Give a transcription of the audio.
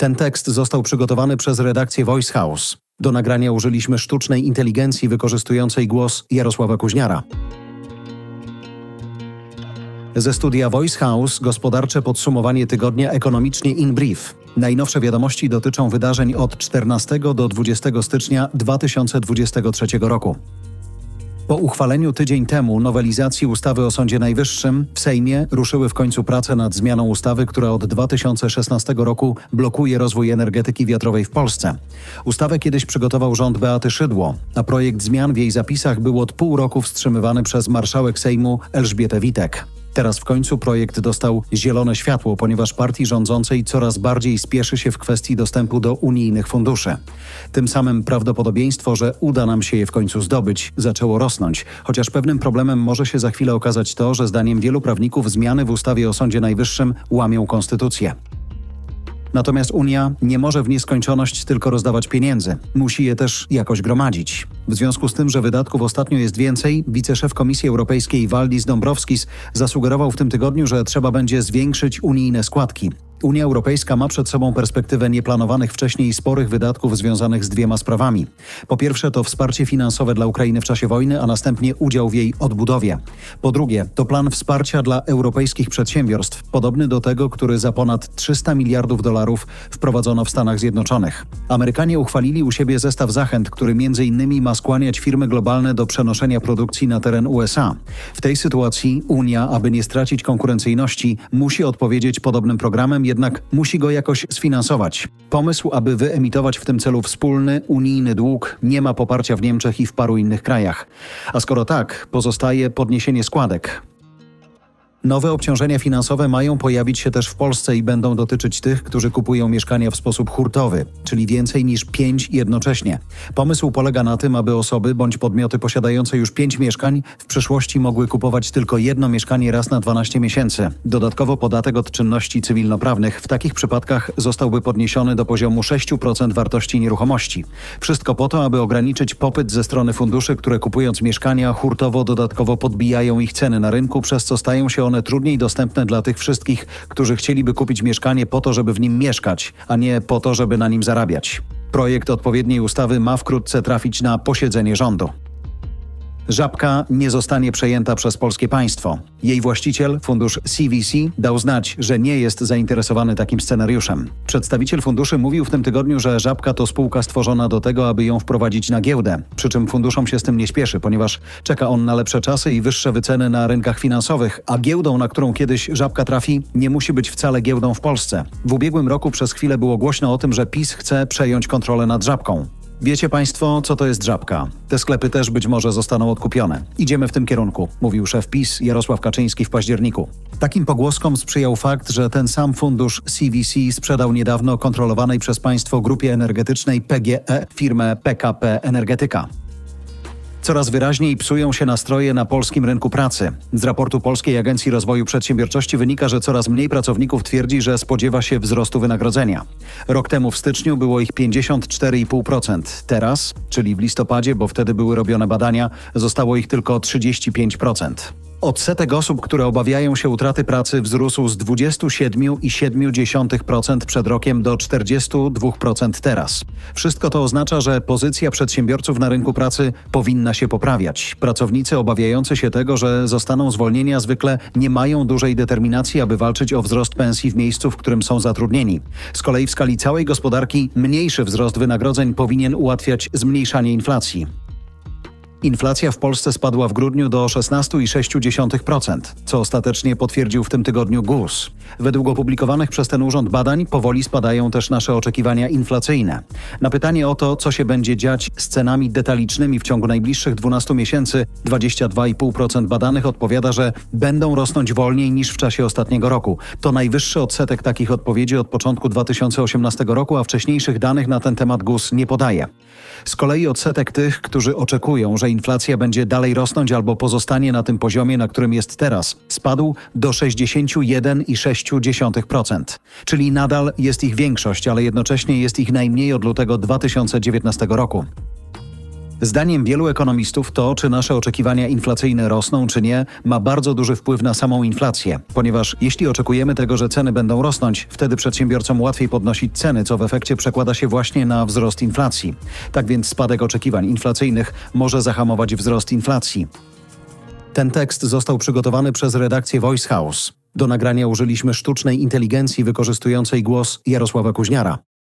Ten tekst został przygotowany przez redakcję Voice House. Do nagrania użyliśmy sztucznej inteligencji wykorzystującej głos Jarosława Kuźniara. Ze studia Voice House gospodarcze podsumowanie tygodnia ekonomicznie in brief. Najnowsze wiadomości dotyczą wydarzeń od 14 do 20 stycznia 2023 roku. Po uchwaleniu tydzień temu nowelizacji ustawy o Sądzie Najwyższym w Sejmie ruszyły w końcu prace nad zmianą ustawy, która od 2016 roku blokuje rozwój energetyki wiatrowej w Polsce. Ustawę kiedyś przygotował rząd Beaty Szydło, a projekt zmian w jej zapisach był od pół roku wstrzymywany przez marszałek Sejmu Elżbietę Witek. Teraz w końcu projekt dostał zielone światło, ponieważ partii rządzącej coraz bardziej spieszy się w kwestii dostępu do unijnych funduszy. Tym samym prawdopodobieństwo, że uda nam się je w końcu zdobyć, zaczęło rosnąć, chociaż pewnym problemem może się za chwilę okazać to, że zdaniem wielu prawników zmiany w ustawie o Sądzie Najwyższym łamią konstytucję. Natomiast Unia nie może w nieskończoność tylko rozdawać pieniędzy. Musi je też jakoś gromadzić. W związku z tym, że wydatków ostatnio jest więcej, wiceszef Komisji Europejskiej Waldis Dombrovskis zasugerował w tym tygodniu, że trzeba będzie zwiększyć unijne składki. Unia Europejska ma przed sobą perspektywę nieplanowanych wcześniej sporych wydatków związanych z dwiema sprawami. Po pierwsze to wsparcie finansowe dla Ukrainy w czasie wojny, a następnie udział w jej odbudowie. Po drugie to plan wsparcia dla europejskich przedsiębiorstw, podobny do tego, który za ponad 300 miliardów dolarów wprowadzono w Stanach Zjednoczonych. Amerykanie uchwalili u siebie zestaw zachęt, który między innymi ma skłaniać firmy globalne do przenoszenia produkcji na teren USA. W tej sytuacji Unia, aby nie stracić konkurencyjności, musi odpowiedzieć podobnym programem, jednak musi go jakoś sfinansować. Pomysł, aby wyemitować w tym celu wspólny unijny dług, nie ma poparcia w Niemczech i w paru innych krajach. A skoro tak, pozostaje podniesienie składek. Nowe obciążenia finansowe mają pojawić się też w Polsce i będą dotyczyć tych, którzy kupują mieszkania w sposób hurtowy, czyli więcej niż pięć jednocześnie. Pomysł polega na tym, aby osoby bądź podmioty posiadające już pięć mieszkań w przyszłości mogły kupować tylko jedno mieszkanie raz na 12 miesięcy. Dodatkowo podatek od czynności cywilnoprawnych w takich przypadkach zostałby podniesiony do poziomu 6% wartości nieruchomości. Wszystko po to, aby ograniczyć popyt ze strony funduszy, które kupując mieszkania hurtowo dodatkowo podbijają ich ceny na rynku, przez co stają się one trudniej dostępne dla tych wszystkich, którzy chcieliby kupić mieszkanie po to, żeby w nim mieszkać, a nie po to, żeby na nim zarabiać. Projekt odpowiedniej ustawy ma wkrótce trafić na posiedzenie rządu. Żabka nie zostanie przejęta przez polskie państwo. Jej właściciel, fundusz CVC, dał znać, że nie jest zainteresowany takim scenariuszem. Przedstawiciel funduszy mówił w tym tygodniu, że Żabka to spółka stworzona do tego, aby ją wprowadzić na giełdę. Przy czym funduszom się z tym nie śpieszy, ponieważ czeka on na lepsze czasy i wyższe wyceny na rynkach finansowych, a giełdą, na którą kiedyś Żabka trafi, nie musi być wcale giełdą w Polsce. W ubiegłym roku przez chwilę było głośno o tym, że PiS chce przejąć kontrolę nad Żabką. Wiecie Państwo, co to jest żabka? Te sklepy też być może zostaną odkupione. Idziemy w tym kierunku, mówił szef PiS Jarosław Kaczyński w październiku. Takim pogłoskom sprzyjał fakt, że ten sam fundusz CVC sprzedał niedawno kontrolowanej przez państwo grupie energetycznej PGE firmę PKP Energetyka. Coraz wyraźniej psują się nastroje na polskim rynku pracy. Z raportu Polskiej Agencji Rozwoju Przedsiębiorczości wynika, że coraz mniej pracowników twierdzi, że spodziewa się wzrostu wynagrodzenia. Rok temu w styczniu było ich 54,5%. Teraz, czyli w listopadzie, bo wtedy były robione badania, zostało ich tylko 35%. Odsetek osób, które obawiają się utraty pracy wzrósł z 27,7% przed rokiem do 42% teraz. Wszystko to oznacza, że pozycja przedsiębiorców na rynku pracy powinna się poprawiać. Pracownicy obawiający się tego, że zostaną zwolnieni, a zwykle nie mają dużej determinacji, aby walczyć o wzrost pensji w miejscu, w którym są zatrudnieni. Z kolei w skali całej gospodarki mniejszy wzrost wynagrodzeń powinien ułatwiać zmniejszanie inflacji. Inflacja w Polsce spadła w grudniu do 16,6%, co ostatecznie potwierdził w tym tygodniu GUS. Według opublikowanych przez ten urząd badań powoli spadają też nasze oczekiwania inflacyjne. Na pytanie o to, co się będzie dziać z cenami detalicznymi w ciągu najbliższych 12 miesięcy, 22,5% badanych odpowiada, że będą rosnąć wolniej niż w czasie ostatniego roku. To najwyższy odsetek takich odpowiedzi od początku 2018 roku, a wcześniejszych danych na ten temat GUS nie podaje. Z kolei odsetek tych, którzy oczekują, że inflacja będzie dalej rosnąć albo pozostanie na tym poziomie, na którym jest teraz, spadł do 61,6%. Czyli nadal jest ich większość, ale jednocześnie jest ich najmniej od lutego 2019 roku. Zdaniem wielu ekonomistów to, czy nasze oczekiwania inflacyjne rosną, czy nie, ma bardzo duży wpływ na samą inflację, ponieważ jeśli oczekujemy tego, że ceny będą rosnąć, wtedy przedsiębiorcom łatwiej podnosić ceny, co w efekcie przekłada się właśnie na wzrost inflacji. Tak więc spadek oczekiwań inflacyjnych może zahamować wzrost inflacji. Ten tekst został przygotowany przez redakcję Voice House. Do nagrania użyliśmy sztucznej inteligencji wykorzystującej głos Jarosława Kuźniara.